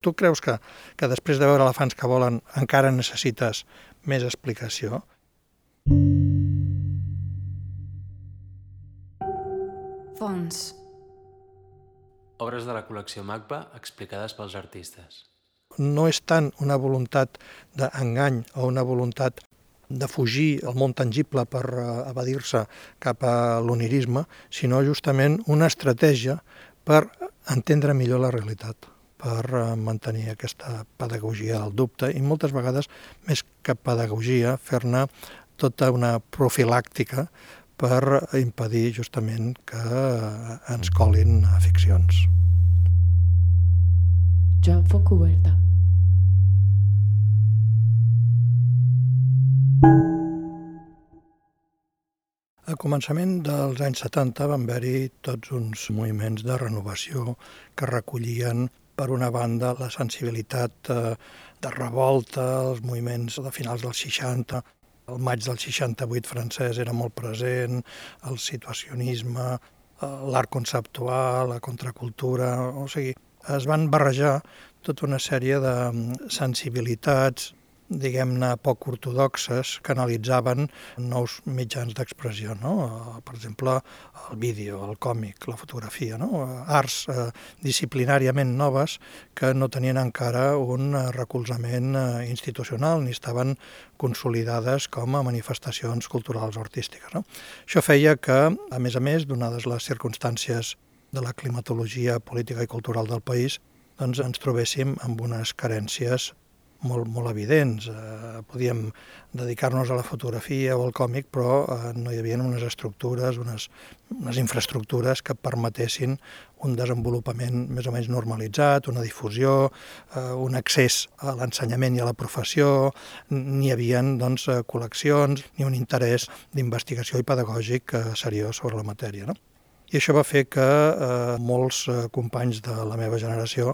Tu creus que, que després de veure elefants que volen encara necessites més explicació? Fons. Obres de la col·lecció MACBA explicades pels artistes. No és tant una voluntat d'engany o una voluntat de fugir al món tangible per eh, evadir-se cap a l'onirisme, sinó justament una estratègia per entendre millor la realitat per eh, mantenir aquesta pedagogia del dubte i moltes vegades, més que pedagogia, fer-ne tota una profilàctica per impedir justament que eh, ens colin a ficcions. Joan Focoberta. A començament dels anys 70 van haver-hi tots uns moviments de renovació que recollien, per una banda, la sensibilitat eh, de revolta, els moviments de finals dels 60, el maig del 68 francès era molt present, el situacionisme, eh, l'art conceptual, la contracultura, o sigui, es van barrejar tota una sèrie de sensibilitats, diguem-ne, poc ortodoxes que analitzaven nous mitjans d'expressió, no? per exemple, el vídeo, el còmic, la fotografia, no? arts eh, disciplinàriament noves que no tenien encara un recolzament eh, institucional ni estaven consolidades com a manifestacions culturals o artístiques. No? Això feia que, a més a més, donades les circumstàncies de la climatologia política i cultural del país, doncs ens trobéssim amb unes carències molt, molt evidents. Eh, podíem dedicar-nos a la fotografia o al còmic, però eh, no hi havia unes estructures, unes, unes infraestructures que permetessin un desenvolupament més o menys normalitzat, una difusió, eh, un accés a l'ensenyament i a la professió, ni hi havia doncs, eh, col·leccions ni un interès d'investigació i pedagògic eh, seriós sobre la matèria. No? I això va fer que eh, molts eh, companys de la meva generació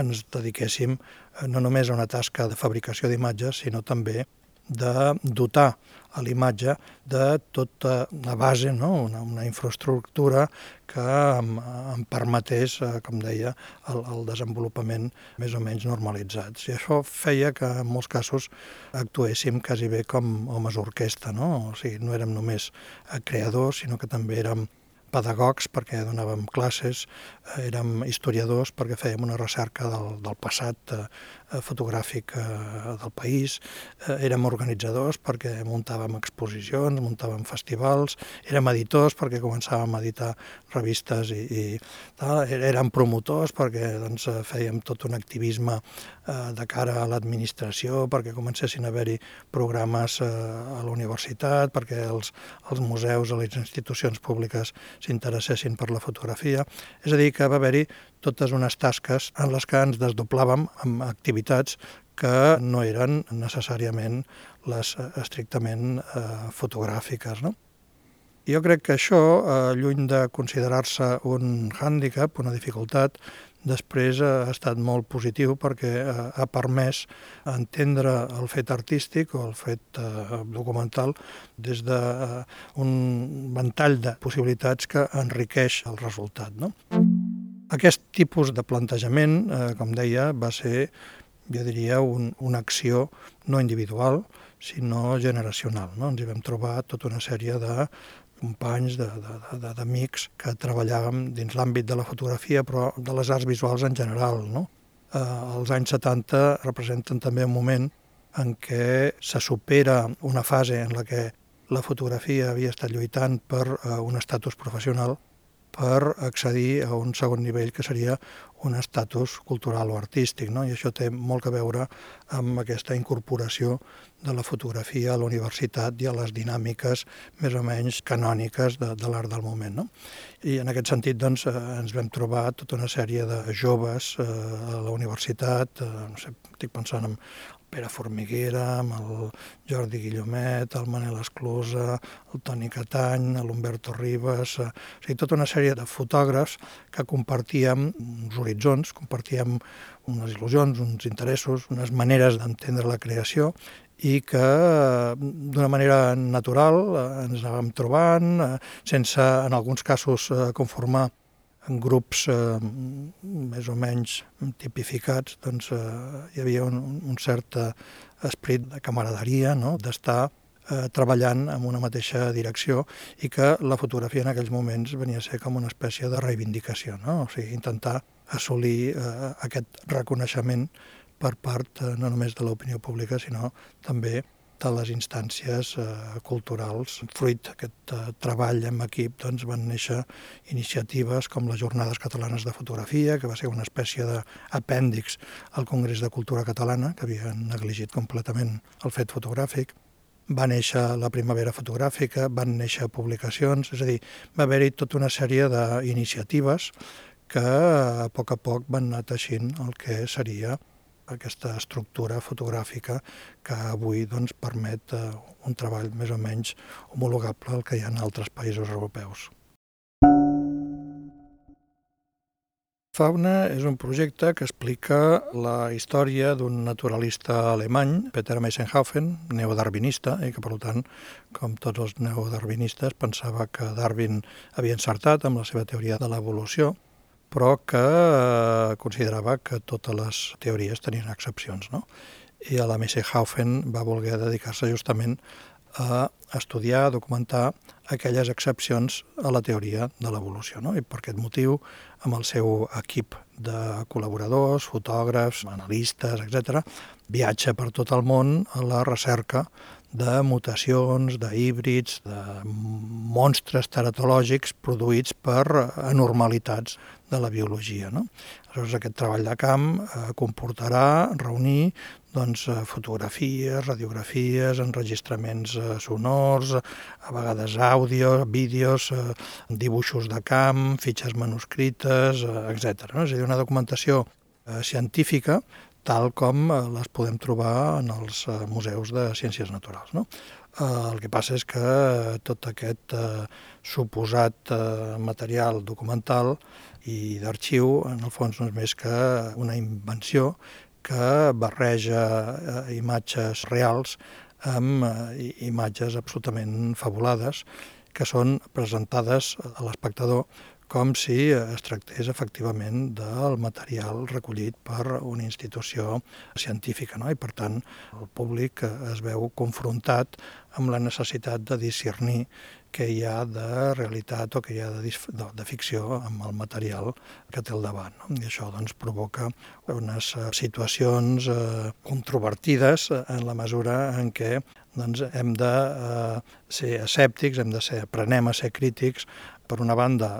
ens dediquéssim eh, no només a una tasca de fabricació d'imatges, sinó també de dotar a l'imatge de tota la base, no? una, una infraestructura que em, em permetés, eh, com deia, el, el desenvolupament més o menys normalitzat. I això feia que en molts casos actuéssim quasi bé com homes orquestra, no? o sigui, no érem només creadors, sinó que també érem pedagogs perquè donàvem classes, eh, érem historiadors perquè fèiem una recerca del, del passat eh, fotogràfic eh, del país, eh, érem organitzadors perquè muntàvem exposicions, muntàvem festivals, érem editors perquè començàvem a editar revistes i, i tal, érem promotors perquè doncs, fèiem tot un activisme de cara a l'administració, perquè comencessin a haver-hi programes a la universitat, perquè els, els museus o les institucions públiques s'interessessin per la fotografia. És a dir, que va haver-hi totes unes tasques en les que ens desdoblàvem amb activitats que no eren necessàriament les eh, estrictament eh, fotogràfiques. No? Jo crec que això, eh, lluny de considerar-se un hàndicap, una dificultat, després ha estat molt positiu perquè eh, ha permès entendre el fet artístic o el fet eh, documental des d'un ventall de possibilitats que enriqueix el resultat. No? Aquest tipus de plantejament, eh, com deia, va ser, jo diria, un, una acció no individual, sinó generacional. No? Ens hi vam trobar tota una sèrie de companys, d'amics que treballàvem dins l'àmbit de la fotografia, però de les arts visuals en general. No? Eh, els anys 70 representen també un moment en què se supera una fase en la que la fotografia havia estat lluitant per eh, un estatus professional per accedir a un segon nivell que seria un estatus cultural o artístic. No? I això té molt a veure amb aquesta incorporació de la fotografia a la universitat i a les dinàmiques més o menys canòniques de, de l'art del moment. No? I en aquest sentit doncs, eh, ens vam trobar tota una sèrie de joves eh, a la universitat, eh, no sé, estic pensant en Pere Formiguera, amb el Jordi Guillomet, el Manel Esclusa, el Toni Catany, l'Humberto Ribas, eh, o sigui, tota una sèrie de fotògrafs que compartíem uns horitzons, compartíem unes il·lusions, uns interessos, unes maneres d'entendre la creació i que d'una manera natural eh, ens anàvem trobant, eh, sense en alguns casos conformar en grups eh, més o menys tipificats, doncs eh, hi havia un, un cert eh, esperit de camaraderia, no? d'estar eh, treballant en una mateixa direcció i que la fotografia en aquells moments venia a ser com una espècie de reivindicació, no? o sigui, intentar assolir eh, aquest reconeixement per part eh, no només de l'opinió pública, sinó també de les instàncies eh, culturals. Fruit d'aquest eh, treball en equip doncs, van néixer iniciatives com les Jornades Catalanes de Fotografia, que va ser una espècie d'apèndix al Congrés de Cultura Catalana, que havia negligit completament el fet fotogràfic. Va néixer la Primavera Fotogràfica, van néixer publicacions, és a dir, va haver-hi tota una sèrie d'iniciatives que a poc a poc van anar teixint el que seria aquesta estructura fotogràfica que avui doncs, permet eh, un treball més o menys homologable al que hi ha en altres països europeus. Fauna és un projecte que explica la història d'un naturalista alemany, Peter Meisenhofen, neodarwinista, i que per tant, com tots els neodarwinistes, pensava que Darwin havia encertat amb la seva teoria de l'evolució, però que eh, considerava que totes les teories tenien excepcions. No? I a la Haufen va voler dedicar-se justament a estudiar, a documentar aquelles excepcions a la teoria de l'evolució. No? I per aquest motiu, amb el seu equip de col·laboradors, fotògrafs, analistes, etc., viatja per tot el món a la recerca de mutacions, de híbrids, de monstres teratològics produïts per anormalitats de la biologia. No? Aleshores, aquest treball de camp eh, comportarà reunir doncs, eh, fotografies, radiografies, enregistraments eh, sonors, a vegades àudio, vídeos, dibuixos de camp, fitxes manuscrites, etc. No? És a dir, una documentació científica tal com eh, les podem trobar en els eh, museus de ciències naturals. No? El que passa és que tot aquest eh, suposat eh, material documental i d'arxiu, en el fons no és més que una invenció que barreja eh, imatges reals amb eh, imatges absolutament fabulades que són presentades a l'espectador com si es tractés efectivament del material recollit per una institució científica. No? I per tant, el públic es veu confrontat amb la necessitat de discernir què hi ha de realitat o què hi ha de, de, de ficció amb el material que té al davant. No? I això doncs, provoca unes eh, situacions eh, controvertides en la mesura en què doncs, hem de eh, ser escèptics, hem de ser, aprenem a ser crítics per una banda,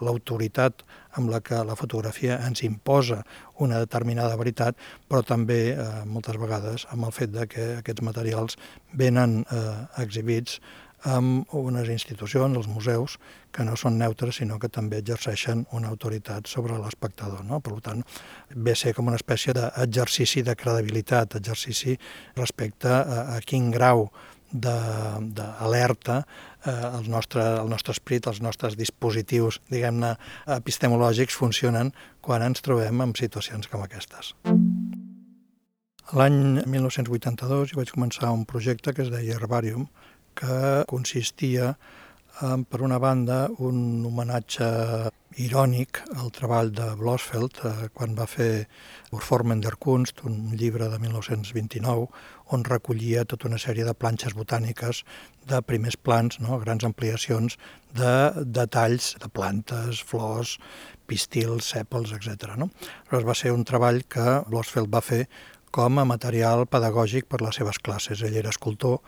l'autoritat amb la que la fotografia ens imposa una determinada veritat, però també eh, moltes vegades amb el fet de que aquests materials venen eh, exhibits amb unes institucions, els museus, que no són neutres, sinó que també exerceixen una autoritat sobre l'espectador. No? Per tant, ve ser com una espècie d'exercici de credibilitat, exercici respecte a, a quin grau d'alerta eh, el, nostre, el nostre esprit, els nostres dispositius, diguem-ne, epistemològics funcionen quan ens trobem en situacions com aquestes. L'any 1982 jo vaig començar un projecte que es deia Herbarium, que consistia en, per una banda, un homenatge irònic al treball de Blosfeld eh, quan va fer Urformen der Kunst, un llibre de 1929, on recollia tota una sèrie de planxes botàniques de primers plans, no? grans ampliacions de detalls de plantes, flors, pistils, sèpals, etc. No? Aleshores va ser un treball que Blosfeld va fer com a material pedagògic per les seves classes. Ell era escultor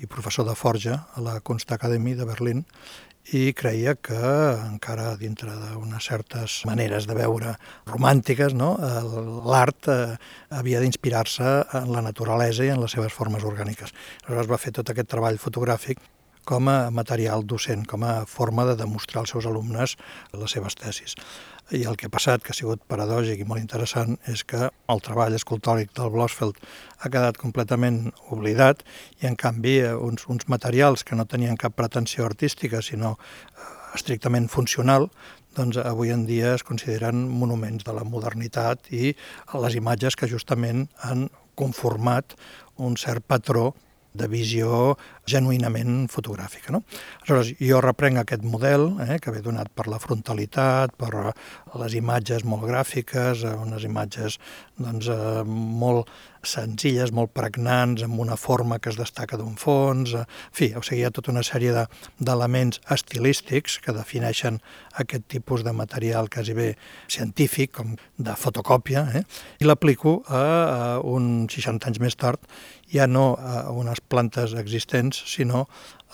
i professor de forja a la Academy de Berlín i creia que encara dintre d'unes certes maneres de veure romàntiques, no? l'art eh, havia d'inspirar-se en la naturalesa i en les seves formes orgàniques. Aleshores va fer tot aquest treball fotogràfic com a material docent, com a forma de demostrar als seus alumnes les seves tesis. I el que ha passat, que ha sigut paradògic i molt interessant, és que el treball escultòric del Blosfeld ha quedat completament oblidat i, en canvi, uns, uns materials que no tenien cap pretensió artística, sinó eh, estrictament funcional, doncs avui en dia es consideren monuments de la modernitat i les imatges que justament han conformat un cert patró de visió genuïnament fotogràfica. No? Aleshores, jo reprenc aquest model, eh, que ve donat per la frontalitat, per les imatges molt gràfiques, unes imatges doncs, eh, molt senzilles, molt pregnants, amb una forma que es destaca d'un fons, en fi, o sigui, hi ha tota una sèrie d'elements de, estilístics que defineixen aquest tipus de material quasi bé científic, com de fotocòpia, eh? i l'aplico a, a un 60 anys més tard, ja no a unes plantes existents, sinó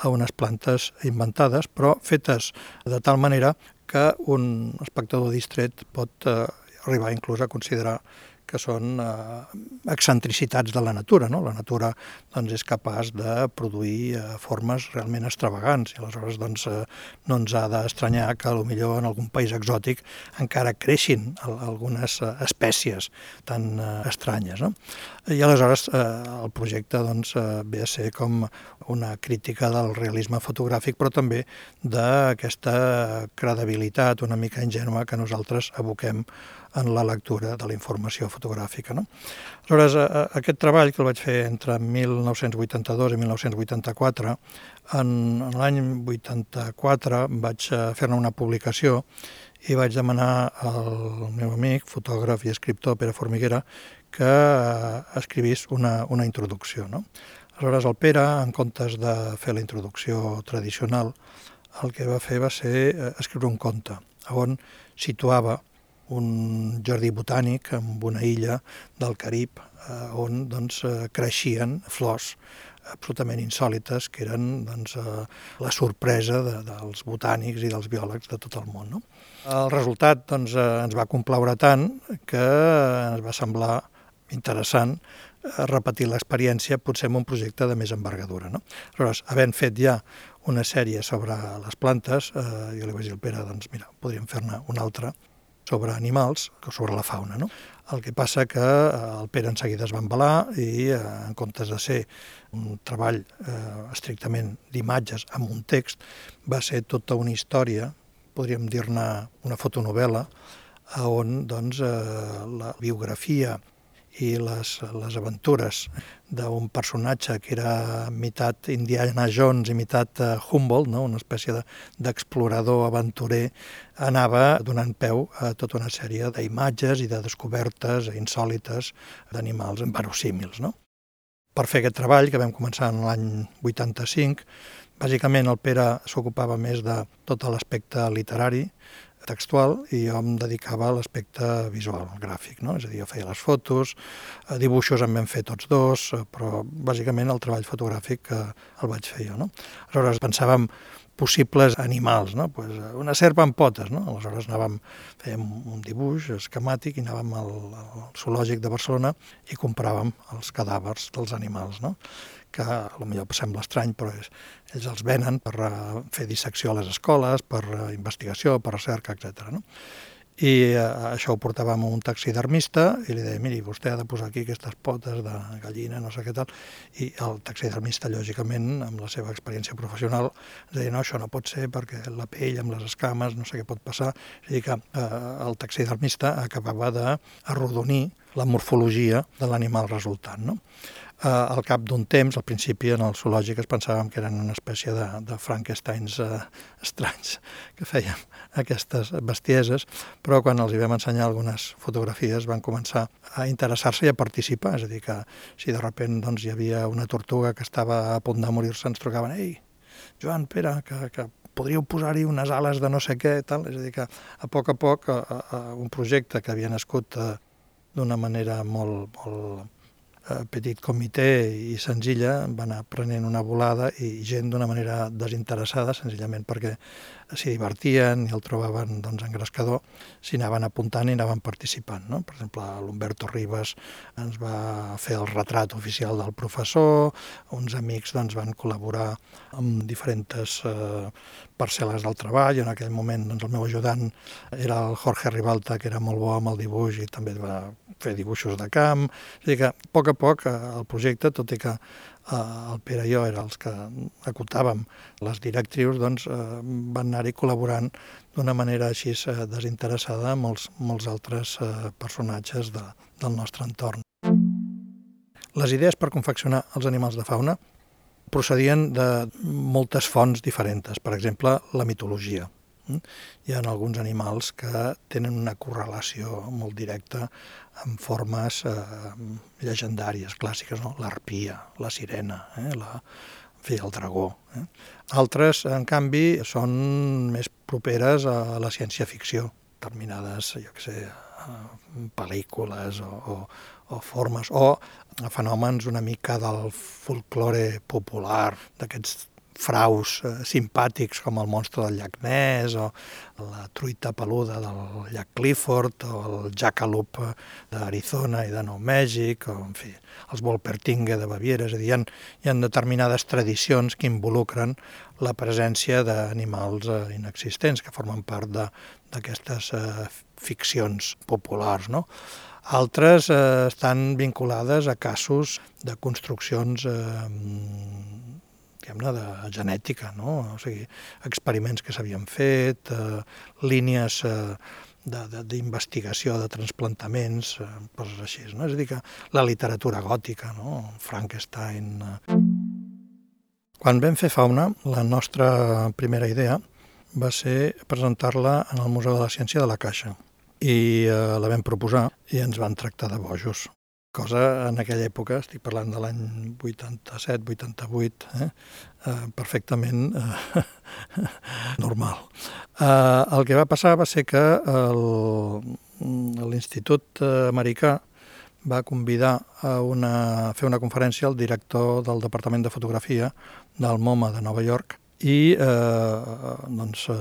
a unes plantes inventades, però fetes de tal manera que un espectador distret pot eh, arribar inclús a considerar que són eh, excentricitats de la natura. No? La natura doncs, és capaç de produir eh, formes realment extravagants i aleshores doncs, eh, no ens ha d'estranyar que millor en algun país exòtic encara creixin algunes eh, espècies tan eh, estranyes. No? I aleshores eh, el projecte doncs, eh, ve a ser com una crítica del realisme fotogràfic, però també d'aquesta credibilitat una mica ingènua que nosaltres aboquem en la lectura de la informació fotogràfica. No? Aleshores, aquest treball que el vaig fer entre 1982 i 1984, en, en l'any 84 vaig eh, fer-ne una publicació i vaig demanar al meu amic, fotògraf i escriptor Pere Formiguera, que eh, escrivís una, una introducció. No? Aleshores, el Pere, en comptes de fer la introducció tradicional, el que va fer va ser eh, escriure un conte on situava un jardí botànic amb una illa del Carib eh, on doncs, eh, creixien flors absolutament insòlites que eren doncs, eh, la sorpresa de, dels botànics i dels biòlegs de tot el món. No? El resultat doncs, eh, ens va complaure tant que ens va semblar interessant repetir l'experiència potser en un projecte de més envergadura. No? Aleshores, havent fet ja una sèrie sobre les plantes, eh, jo li vaig dir al Pere, doncs mira, podríem fer-ne una altra, sobre animals que sobre la fauna. No? El que passa que eh, el Pere en seguida es va embalar i eh, en comptes de ser un treball eh, estrictament d'imatges amb un text, va ser tota una història, podríem dir-ne una fotonovela, on doncs, eh, la biografia i les, les aventures d'un personatge que era mitat Indiana Jones i mitat uh, Humboldt, no? una espècie d'explorador de, aventurer, anava donant peu a tota una sèrie d'imatges i de descobertes insòlites d'animals verosímils. No? Per fer aquest treball, que vam començar en l'any 85, bàsicament el Pere s'ocupava més de tot l'aspecte literari, textual i jo em dedicava a l'aspecte visual, gràfic, no? és a dir, jo feia les fotos, eh, dibuixos en vam fer tots dos, eh, però bàsicament el treball fotogràfic eh, el vaig fer jo. No? Aleshores pensàvem possibles animals, no? pues una serpa amb potes, no? aleshores anàvem, fèiem un dibuix esquemàtic i anàvem al, al zoològic de Barcelona i compràvem els cadàvers dels animals, no? Que millor sembla estrany, però és, ells els venen per uh, fer dissecció a les escoles, per uh, investigació, per recerca, etc. No? I uh, això ho portàvem a un taxidermista i li deia, miri, vostè ha de posar aquí aquestes potes de gallina, no sé què tal, i el taxidermista, lògicament, amb la seva experiència professional, ens deia, no, això no pot ser perquè la pell amb les escames, no sé què pot passar. És a dir, que uh, el taxidermista acabava d'arrodonir la morfologia de l'animal resultant. No? Eh, al cap d'un temps, al principi en el zoològic es pensàvem que eren una espècie de, de Frankensteins eh, estranys que fèiem aquestes bestieses, però quan els hi vam ensenyar algunes fotografies van començar a interessar-se i a participar, és a dir, que si de sobte doncs, hi havia una tortuga que estava a punt de morir-se, ens trucaven, ei, Joan, Pere, que, que podríeu posar-hi unes ales de no sé què, tal. és a dir, que a poc a poc a, a, un projecte que havia nascut eh, d'una manera molt, molt petit comitè i senzilla va anar prenent una volada i gent d'una manera desinteressada, senzillament perquè s'hi divertien i el trobaven doncs, engrescador, s'hi anaven apuntant i anaven participant. No? Per exemple, l'Humberto Ribas ens va fer el retrat oficial del professor, uns amics doncs, van col·laborar amb diferents eh, parcel·les del treball, en aquell moment doncs, el meu ajudant era el Jorge Ribalta, que era molt bo amb el dibuix i també va fer dibuixos de camp, a dir que a poc a poc eh, el projecte, tot i que eh, el Pere i jo era els que acotàvem les directrius, doncs eh, van anar-hi col·laborant d'una manera així desinteressada amb molts, molts altres personatges de, del nostre entorn. Les idees per confeccionar els animals de fauna procedien de moltes fonts diferents. Per exemple, la mitologia. Mm? Hi ha alguns animals que tenen una correlació molt directa amb formes eh, llegendàries, clàssiques, no? l'arpia, la sirena, eh? la, en fi, el dragó. Eh? Altres, en canvi, són més properes a la ciència-ficció, determinades, jo què sé, pel·lícules o, o, o formes, o fenòmens una mica del folklore popular, d'aquests fraus eh, simpàtics com el monstre del llac Ness o la truita peluda del llac Clifford o el jackalope d'Arizona i de Nou Mèxic o, en fi, els Wolpertinge de Baviera. És a dir, hi ha, hi ha determinades tradicions que involucren la presència d'animals eh, inexistents que formen part d'aquestes eh, ficcions populars, no? Altres eh, estan vinculades a casos de construccions eh, de genètica, no? o sigui, experiments que s'havien fet, eh, línies eh, d'investigació, de, de, de transplantaments, eh, coses així. No? És a dir, que la literatura gòtica, no? Frankenstein... Eh. Quan vam fer Fauna, la nostra primera idea va ser presentar-la en el Museu de la Ciència de la Caixa i eh, la vam proposar i ens van tractar de bojos cosa en aquella època, estic parlant de l'any 87-88, eh? eh, perfectament eh, normal. Eh, el que va passar va ser que l'Institut Americà va convidar a, una, a fer una conferència al director del Departament de Fotografia del MoMA de Nova York i eh, doncs, eh,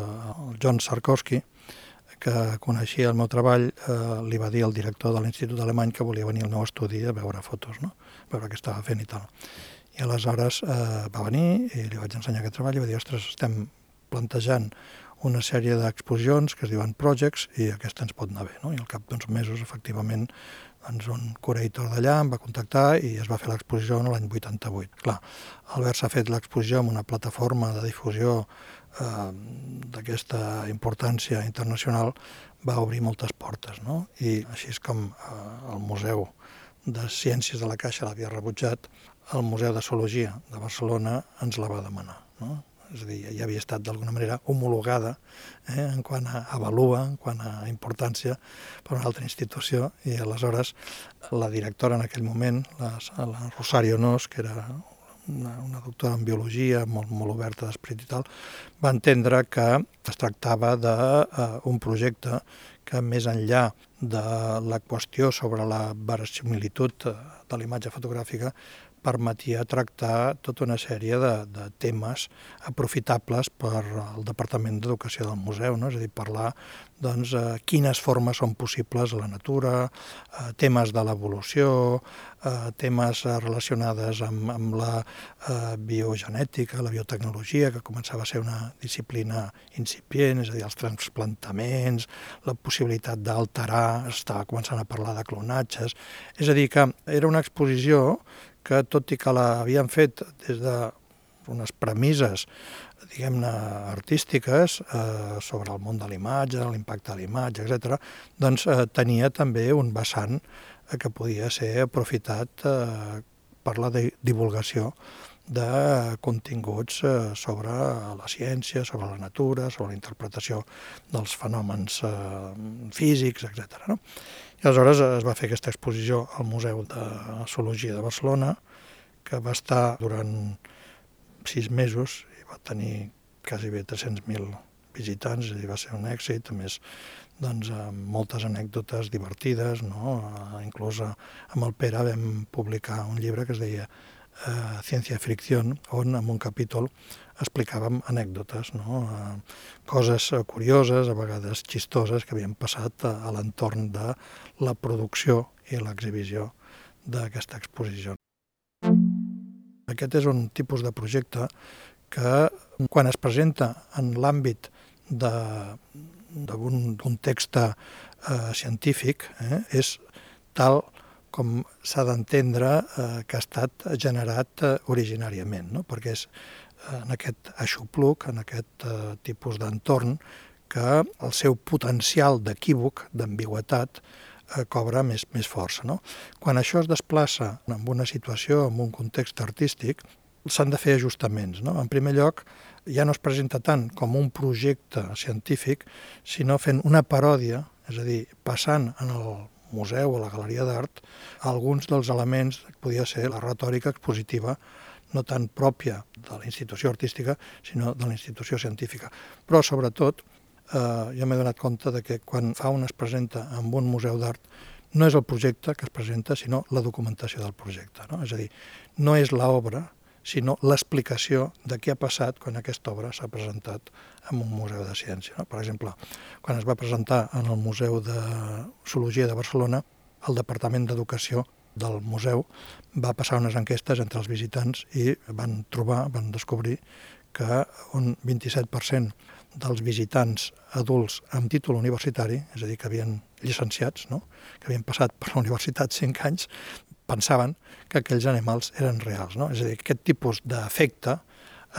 el John Sarkowski, que coneixia el meu treball, eh, li va dir al director de l'Institut Alemany que volia venir al meu estudi a veure fotos, no? a veure què estava fent i tal. I aleshores eh, va venir i li vaig ensenyar aquest treball i va dir, ostres, estem plantejant una sèrie d'exposicions que es diuen projects i aquesta ens pot anar bé. No? I al cap d'uns mesos, efectivament, doncs un curator d'allà em va contactar i es va fer l'exposició l'any 88. Clar, haver-se fet l'exposició amb una plataforma de difusió d'aquesta importància internacional va obrir moltes portes, no? I així és com eh, el Museu de Ciències de la Caixa l'havia rebutjat, el Museu de Zoologia de Barcelona ens la va demanar, no? és a dir, ja havia estat d'alguna manera homologada eh, en quant a avalua, en quant a importància per una altra institució i aleshores la directora en aquell moment, la, la Rosario Nos, que era una, una doctora en biologia molt, molt oberta d'esperit i tal, va entendre que es tractava d'un uh, projecte que més enllà de la qüestió sobre la verisimilitud de la imatge fotogràfica permetia tractar tota una sèrie de, de temes aprofitables per al Departament d'Educació del museu, no? és a dir, parlar doncs, eh, quines formes són possibles a la natura, eh, temes de l'evolució, eh, temes relacionades amb, amb la eh, biogenètica, la biotecnologia, que començava a ser una disciplina incipient, és a dir, els transplantaments, la possibilitat d'alterar, estava començant a parlar de clonatges, és a dir, que era una exposició que tot i que l'havien fet des de unes premisses, diguem-ne, artístiques eh, sobre el món de l'imatge, l'impacte de l'imatge, etc., doncs eh, tenia també un vessant eh, que podia ser aprofitat eh, per la divulgació de continguts eh, sobre la ciència, sobre la natura, sobre la interpretació dels fenòmens eh, físics, etc. No? Aleshores es va fer aquesta exposició al Museu de Zoologia de Barcelona, que va estar durant sis mesos i va tenir quasi bé 300.000 visitants, i va ser un èxit, a més doncs, amb moltes anècdotes divertides, no? inclús amb el Pere vam publicar un llibre que es deia eh, Ciència Fricció, on en un capítol explicàvem anècdotes, no? eh, coses curioses, a vegades xistoses, que havien passat a l'entorn de la producció i l'exhibició d'aquesta exposició. Aquest és un tipus de projecte que, quan es presenta en l'àmbit d'un text eh, científic, eh, és tal com s'ha d'entendre eh, que ha estat generat eh, originàriament, no? perquè és eh, en aquest aixopluc, en aquest eh, tipus d'entorn, que el seu potencial d'equívoc, d'ambigüetat, cobra més, més força. No? Quan això es desplaça en una situació, en un context artístic, s'han de fer ajustaments. No? En primer lloc, ja no es presenta tant com un projecte científic, sinó fent una paròdia, és a dir, passant en el museu o la galeria d'art alguns dels elements que podia ser la retòrica expositiva no tan pròpia de la institució artística, sinó de la institució científica. Però, sobretot, eh, jo m'he donat compte de que quan fa un es presenta en un museu d'art, no és el projecte que es presenta, sinó la documentació del projecte. No? És a dir, no és l'obra, sinó l'explicació de què ha passat quan aquesta obra s'ha presentat en un museu de ciència. No? Per exemple, quan es va presentar en el Museu de Zoologia de Barcelona, el Departament d'Educació del museu va passar unes enquestes entre els visitants i van trobar, van descobrir que un 27% dels visitants adults amb títol universitari, és a dir, que havien llicenciats, no? que havien passat per la universitat 5 anys, pensaven que aquells animals eren reals. No? És a dir, aquest tipus d'efecte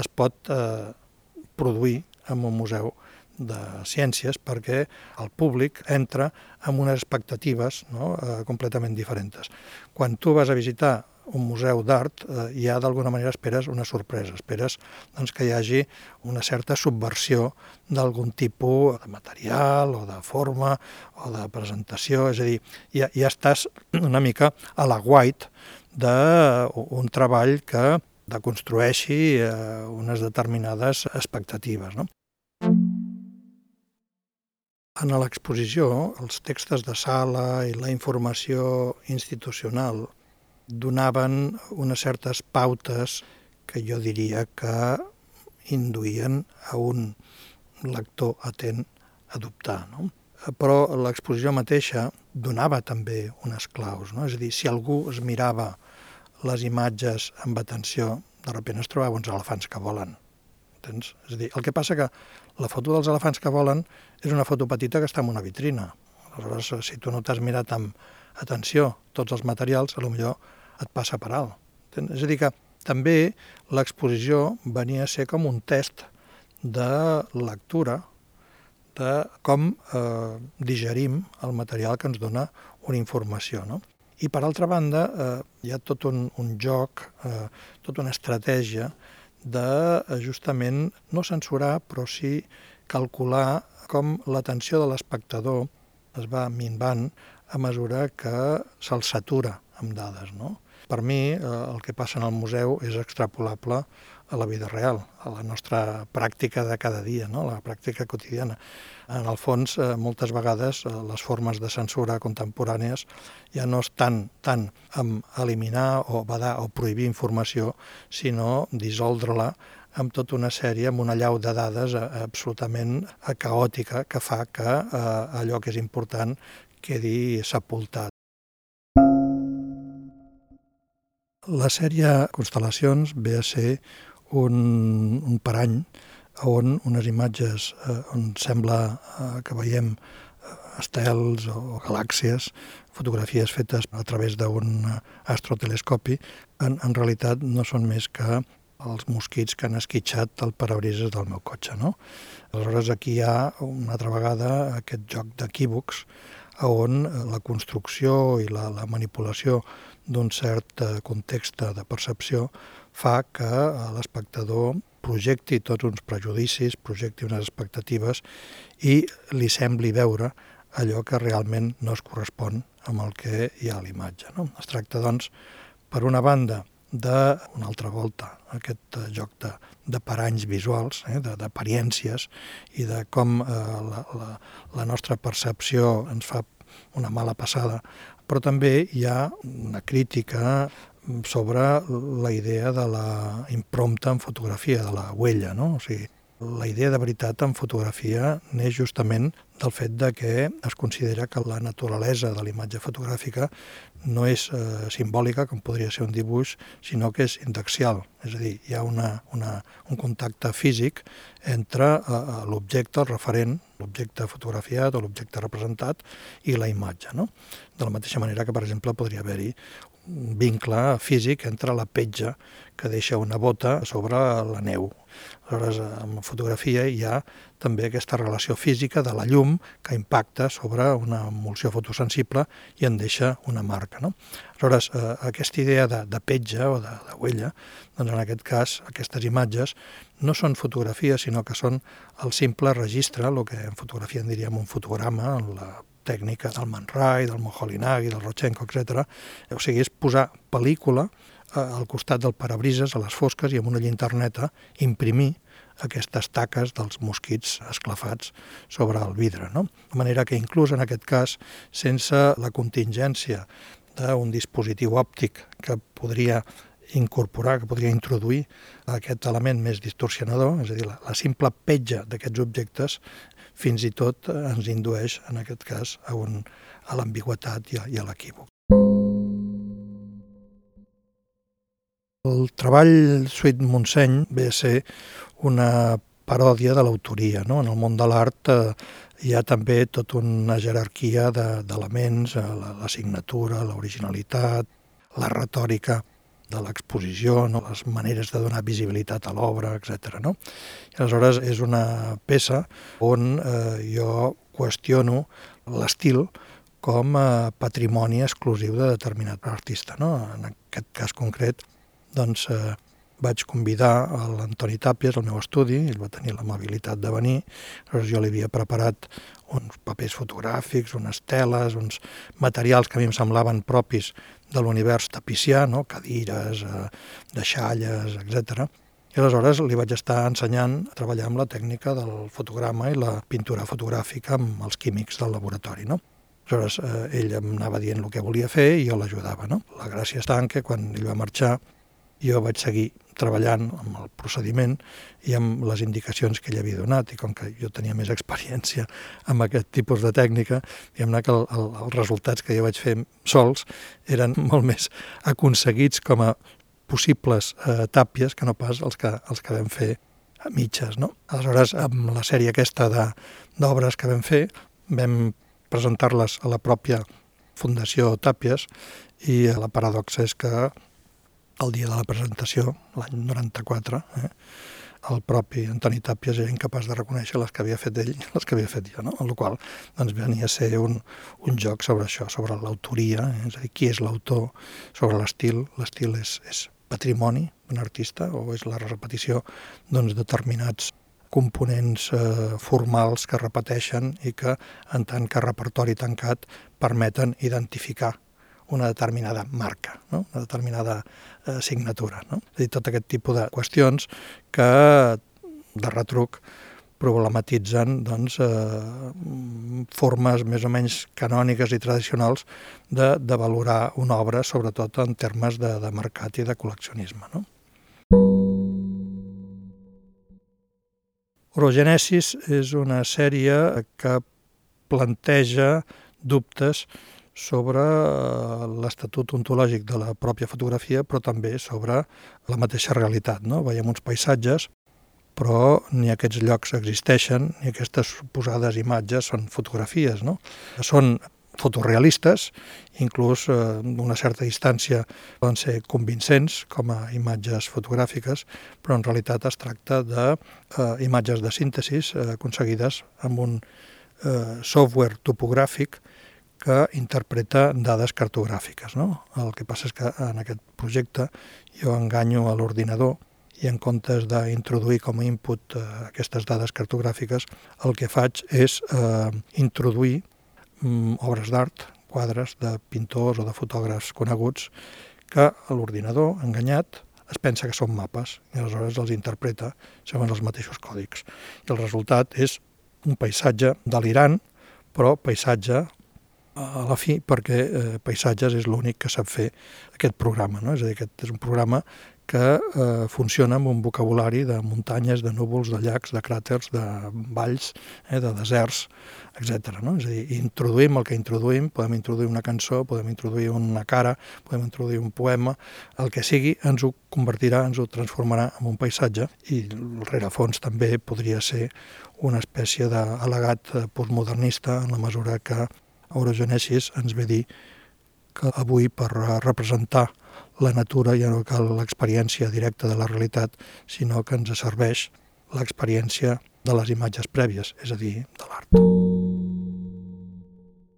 es pot eh, produir en un museu de ciències perquè el públic entra amb unes expectatives no? eh, completament diferents. Quan tu vas a visitar un museu d'art, eh, ja d'alguna manera esperes una sorpresa, esperes doncs, que hi hagi una certa subversió d'algun tipus de material o de forma o de presentació, és a dir, ja, ja estàs una mica a la white d'un treball que deconstrueixi eh, unes determinades expectatives. No? En l'exposició, els textos de sala i la informació institucional donaven unes certes pautes que jo diria que induïen a un lector atent a dubtar. No? Però l'exposició mateixa donava també unes claus. No? És a dir, si algú es mirava les imatges amb atenció, de sobte es trobava uns elefants que volen. Entens? És a dir, el que passa que la foto dels elefants que volen és una foto petita que està en una vitrina. Aleshores, si tu no t'has mirat amb atenció tots els materials, a lo millor et passa per alt. És a dir, que també l'exposició venia a ser com un test de lectura de com eh, digerim el material que ens dona una informació. No? I per altra banda, eh, hi ha tot un, un joc, eh, tota una estratègia de eh, justament no censurar, però sí calcular com l'atenció de l'espectador es va minvant a mesura que se'l satura amb dades. No? Per mi, eh, el que passa en el museu és extrapolable a la vida real, a la nostra pràctica de cada dia, no? la pràctica quotidiana. En el fons, eh, moltes vegades, eh, les formes de censura contemporànies ja no estan tant en eliminar o badar o prohibir informació, sinó dissoldre-la amb tota una sèrie, amb una llau de dades absolutament caòtica que fa que allò que és important quedi sepultat. La sèrie Constel·lacions ve a ser un, un parany on unes imatges eh, on sembla eh, que veiem eh, estels o galàxies, fotografies fetes a través d'un astrotelescopi, en, en realitat no són més que els mosquits que han esquitxat el parabrises del meu cotxe. No? Aleshores aquí hi ha una altra vegada aquest joc d'equívocs on la construcció i la, la manipulació d'un cert eh, context de percepció fa que eh, l'espectador projecti tots uns prejudicis, projecti unes expectatives i li sembli veure allò que realment no es correspon amb el que hi ha a l'imatge. No? Es tracta, doncs, per una banda, d'una altra volta, aquest eh, joc de, de paranys visuals, eh, d'apariències, i de com eh, la, la, la nostra percepció ens fa una mala passada però també hi ha una crítica sobre la idea de la imprompta en fotografia, de la huella, no? O sigui, la idea de veritat en fotografia neix justament del fet de que es considera que la naturalesa de la imatge fotogràfica no és eh, simbòlica, com podria ser un dibuix, sinó que és indexial. És a dir, hi ha una, una, un contacte físic entre eh, l'objecte, el referent, l'objecte fotografiat o l'objecte representat i la imatge. No? De la mateixa manera que, per exemple, podria haver-hi vincle físic entre la petja que deixa una bota sobre la neu. Aleshores, en fotografia hi ha també aquesta relació física de la llum que impacta sobre una emulsió fotosensible i en deixa una marca. No? Aleshores, eh, aquesta idea de, de petja o de, de huella, doncs en aquest cas, aquestes imatges no són fotografies, sinó que són el simple registre, el que en fotografia en diríem un fotograma, la tècnica del Man Ray, del Moholy-Nagy, del Rochenko, etc. O sigui, és posar pel·lícula eh, al costat del parabrises, a les fosques, i amb una llinterneta imprimir aquestes taques dels mosquits esclafats sobre el vidre. No? De manera que inclús en aquest cas, sense la contingència d'un dispositiu òptic que podria incorporar, que podria introduir aquest element més distorsionador, és a dir, la, la simple petja d'aquests objectes fins i tot ens indueix, en aquest cas, a, un, a l'ambigüetat i a, a l'equívoc. El treball Suït Montseny ve a ser una paròdia de l'autoria. No? En el món de l'art eh, hi ha també tota una jerarquia d'elements, de, eh, la, la signatura, l'originalitat, la retòrica de l'exposició, no? les maneres de donar visibilitat a l'obra, etc. No? Aleshores és una peça on eh, jo qüestiono l'estil com a patrimoni exclusiu de determinat artista. No? En aquest cas concret, doncs, eh, vaig convidar l'Antoni Tàpies al meu estudi, ell va tenir l'amabilitat de venir, aleshores jo li havia preparat uns papers fotogràfics, unes teles, uns materials que a mi em semblaven propis de l'univers tapicià, no? cadires, eh, deixalles, etc. I aleshores li vaig estar ensenyant a treballar amb la tècnica del fotograma i la pintura fotogràfica amb els químics del laboratori. No? Aleshores, eh, ell em anava dient el que volia fer i jo l'ajudava. No? La gràcia està en que quan ell va marxar jo vaig seguir treballant amb el procediment i amb les indicacions que ell havia donat i com que jo tenia més experiència amb aquest tipus de tècnica, diguem-ne que el, el, els resultats que jo vaig fer sols eren molt més aconseguits com a possibles eh, tàpies que no pas els que, els que vam fer a mitges. No? Aleshores, amb la sèrie aquesta d'obres que vam fer, vam presentar-les a la pròpia Fundació Tàpies i la paradoxa és que el dia de la presentació, l'any 94, eh, el propi Antoni Tàpies era incapaç de reconèixer les que havia fet ell les que havia fet jo, no? En el qual doncs, venia a ser un, un joc sobre això, sobre l'autoria, eh? és a dir, qui és l'autor, sobre l'estil. L'estil és, és patrimoni d'un artista o és la repetició doncs, determinats components eh, formals que repeteixen i que, en tant que repertori tancat, permeten identificar una determinada marca, no? una determinada eh, signatura. No? És a dir, tot aquest tipus de qüestions que de retruc problematitzen doncs, eh, formes més o menys canòniques i tradicionals de, de valorar una obra, sobretot en termes de, de mercat i de col·leccionisme. No? Orogenesis és una sèrie que planteja dubtes sobre eh, l'estatut ontològic de la pròpia fotografia, però també sobre la mateixa realitat. No? Veiem uns paisatges, però ni aquests llocs existeixen, ni aquestes suposades imatges són fotografies. No? Són fotorealistes, inclús eh, d'una certa distància poden ser convincents com a imatges fotogràfiques, però en realitat es tracta de eh, de síntesis eh, aconseguides amb un eh, software topogràfic que interpreta dades cartogràfiques. No? El que passa és que en aquest projecte jo enganyo a l'ordinador i en comptes d'introduir com a input eh, aquestes dades cartogràfiques, el que faig és eh, introduir mm, obres d'art, quadres de pintors o de fotògrafs coneguts, que l'ordinador, enganyat, es pensa que són mapes i aleshores els interpreta segons els mateixos còdics. I el resultat és un paisatge delirant, però paisatge a la fi perquè eh, Paisatges és l'únic que sap fer aquest programa. No? És a dir, aquest és un programa que eh, funciona amb un vocabulari de muntanyes, de núvols, de llacs, de cràters, de valls, eh, de deserts, etc. No? És a dir, introduïm el que introduïm, podem introduir una cançó, podem introduir una cara, podem introduir un poema, el que sigui ens ho convertirà, ens ho transformarà en un paisatge i el rerefons també podria ser una espècie d'al·legat eh, postmodernista en la mesura que Orogenesis ens ve dir que avui per representar la natura ja no cal l'experiència directa de la realitat, sinó que ens serveix l'experiència de les imatges prèvies, és a dir, de l'art.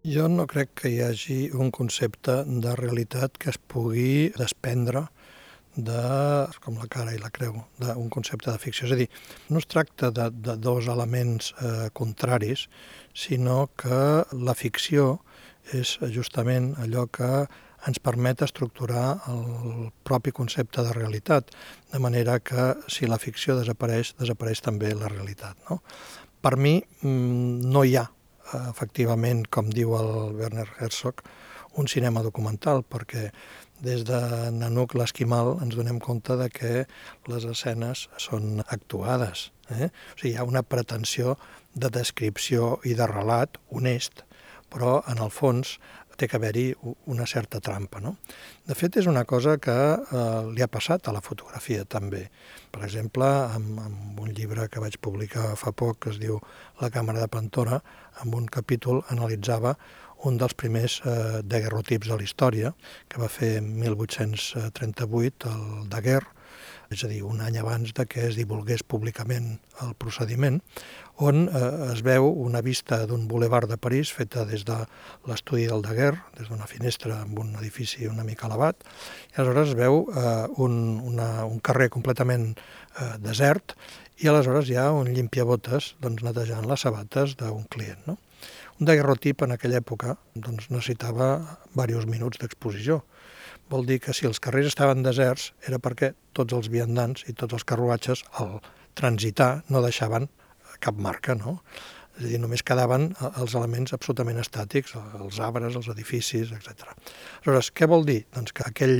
Jo no crec que hi hagi un concepte de realitat que es pugui desprendre de, com la cara i la creu, d'un concepte de ficció. És a dir, no es tracta de, de dos elements eh, contraris, sinó que la ficció és justament allò que ens permet estructurar el propi concepte de realitat, de manera que si la ficció desapareix, desapareix també la realitat. No? Per mi mm, no hi ha, efectivament, com diu el Werner Herzog, un cinema documental, perquè des de Nanuk l'Esquimal ens donem compte de que les escenes són actuades. Eh? O sigui, hi ha una pretensió de descripció i de relat honest, però en el fons té que haver-hi una certa trampa. No? De fet, és una cosa que eh, li ha passat a la fotografia també. Per exemple, amb, amb un llibre que vaig publicar fa poc que es diu La càmera de Pantora, amb un capítol analitzava un dels primers eh, daguerrotips de la història, que va fer en 1838 el Daguerre, és a dir, un any abans de que es divulgués públicament el procediment, on eh, es veu una vista d'un boulevard de París feta des de l'estudi del Daguerre, des d'una finestra amb un edifici una mica elevat, i aleshores es veu eh, un, una, un carrer completament eh, desert i aleshores hi ha un limpiabotes doncs, netejant les sabates d'un client. No? Un daguerrotip en aquella època doncs, necessitava diversos minuts d'exposició vol dir que si els carrers estaven deserts era perquè tots els viandants i tots els carruatges al transitar no deixaven cap marca, no? És a dir, només quedaven els elements absolutament estàtics, els arbres, els edificis, etc. Aleshores, què vol dir? Doncs que aquell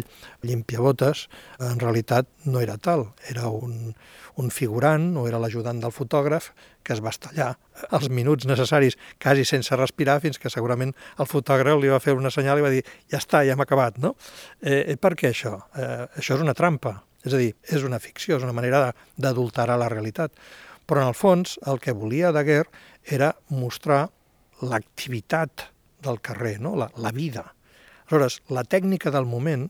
limpiabotes en realitat no era tal, era un, un figurant o era l'ajudant del fotògraf que es va estallar els minuts necessaris quasi sense respirar fins que segurament el fotògraf li va fer una senyal i va dir ja està, ja hem acabat, no? Eh, per què això? Eh, això és una trampa, és a dir, és una ficció, és una manera d'adulterar la realitat. Però en el fons el que volia Daguerre era mostrar l'activitat del carrer, no? la, la vida. Aleshores, la tècnica del moment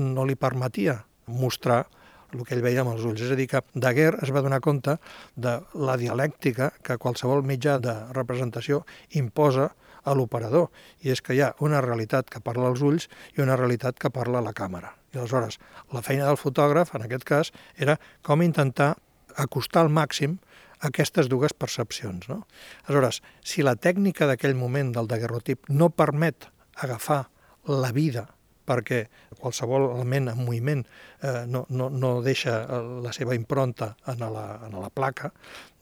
no li permetia mostrar el que ell veia amb els ulls. És a dir, que Daguerre es va donar compte de la dialèctica que qualsevol mitjà de representació imposa a l'operador, i és que hi ha una realitat que parla als ulls i una realitat que parla a la càmera. I aleshores, la feina del fotògraf, en aquest cas, era com intentar acostar al màxim aquestes dues percepcions. No? Aleshores, si la tècnica d'aquell moment del daguerrotip no permet agafar la vida perquè qualsevol element en moviment eh, no, no, no deixa eh, la seva impronta en la, en la placa,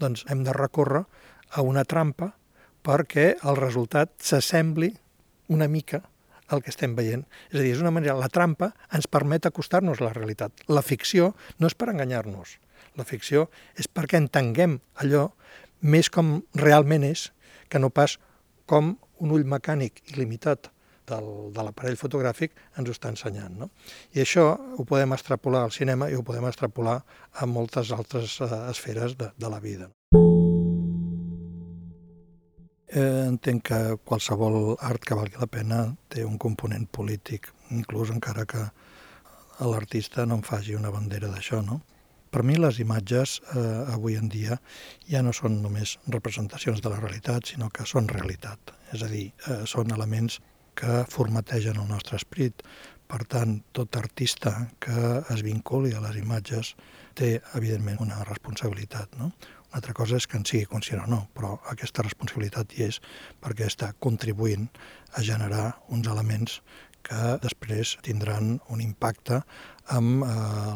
doncs hem de recórrer a una trampa perquè el resultat s'assembli una mica al que estem veient. És a dir, és una manera, la trampa ens permet acostar-nos a la realitat. La ficció no és per enganyar-nos. La ficció és perquè entenguem allò més com realment és, que no pas com un ull mecànic il·limitat del, de l'aparell fotogràfic ens ho està ensenyant. No? I això ho podem extrapolar al cinema i ho podem extrapolar a moltes altres uh, esferes de, de la vida. Eh, entenc que qualsevol art que valgui la pena té un component polític, inclús encara que l'artista no en faci una bandera d'això, no? Per mi les imatges eh, avui en dia ja no són només representacions de la realitat, sinó que són realitat. És a dir, eh, són elements que formategen el nostre esperit. Per tant, tot artista que es vinculi a les imatges té, evidentment, una responsabilitat. No? Una altra cosa és que en sigui conscient o no, però aquesta responsabilitat hi és perquè està contribuint a generar uns elements que després tindran un impacte amb eh,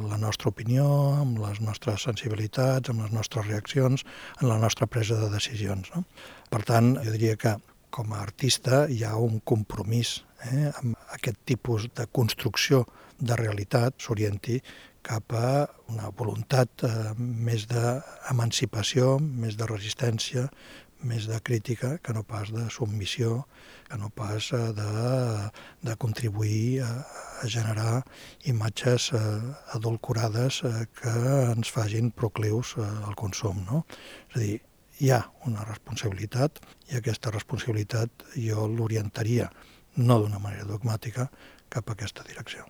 la nostra opinió, amb les nostres sensibilitats, amb les nostres reaccions, en la nostra presa de decisions. No? Per tant, jo diria que com a artista hi ha un compromís eh, amb aquest tipus de construcció de realitat s'orienti cap a una voluntat eh, més d'emancipació, més de resistència, més de crítica que no pas de submissió, que no pas eh, de, de contribuir a, a generar imatges eh, adulcorades eh, que ens fagin proclius eh, al consum. No? És a dir, hi ha una responsabilitat i aquesta responsabilitat jo l'orientaria, no d'una manera dogmàtica, cap a aquesta direcció.